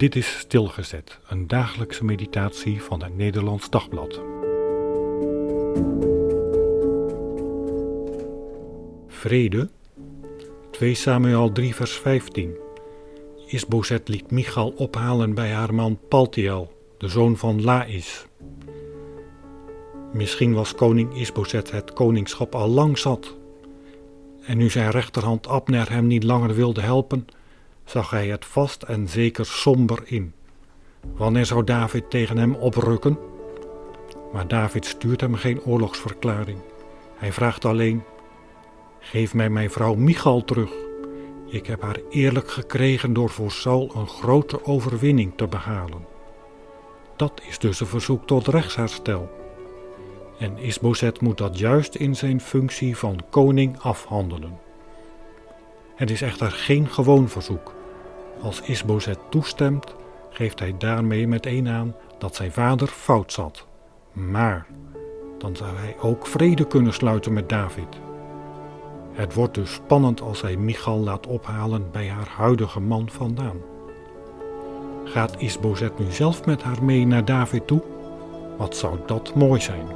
Dit is Stilgezet, een dagelijkse meditatie van het Nederlands Dagblad. Vrede, 2 Samuel 3 vers 15. Isbozet liet Michal ophalen bij haar man Paltiel, de zoon van Laïs. Misschien was koning Isbozet het koningschap al lang zat. En nu zijn rechterhand Abner hem niet langer wilde helpen, zag hij het vast en zeker somber in. Wanneer zou David tegen hem oprukken? Maar David stuurt hem geen oorlogsverklaring. Hij vraagt alleen: Geef mij mijn vrouw Michal terug. Ik heb haar eerlijk gekregen door voor Saul een grote overwinning te behalen. Dat is dus een verzoek tot rechtsherstel. En Isbozet moet dat juist in zijn functie van koning afhandelen. Het is echter geen gewoon verzoek. Als Isbozet toestemt, geeft hij daarmee meteen aan dat zijn vader fout zat. Maar dan zou hij ook vrede kunnen sluiten met David. Het wordt dus spannend als hij Michal laat ophalen bij haar huidige man vandaan. Gaat Isbozet nu zelf met haar mee naar David toe? Wat zou dat mooi zijn?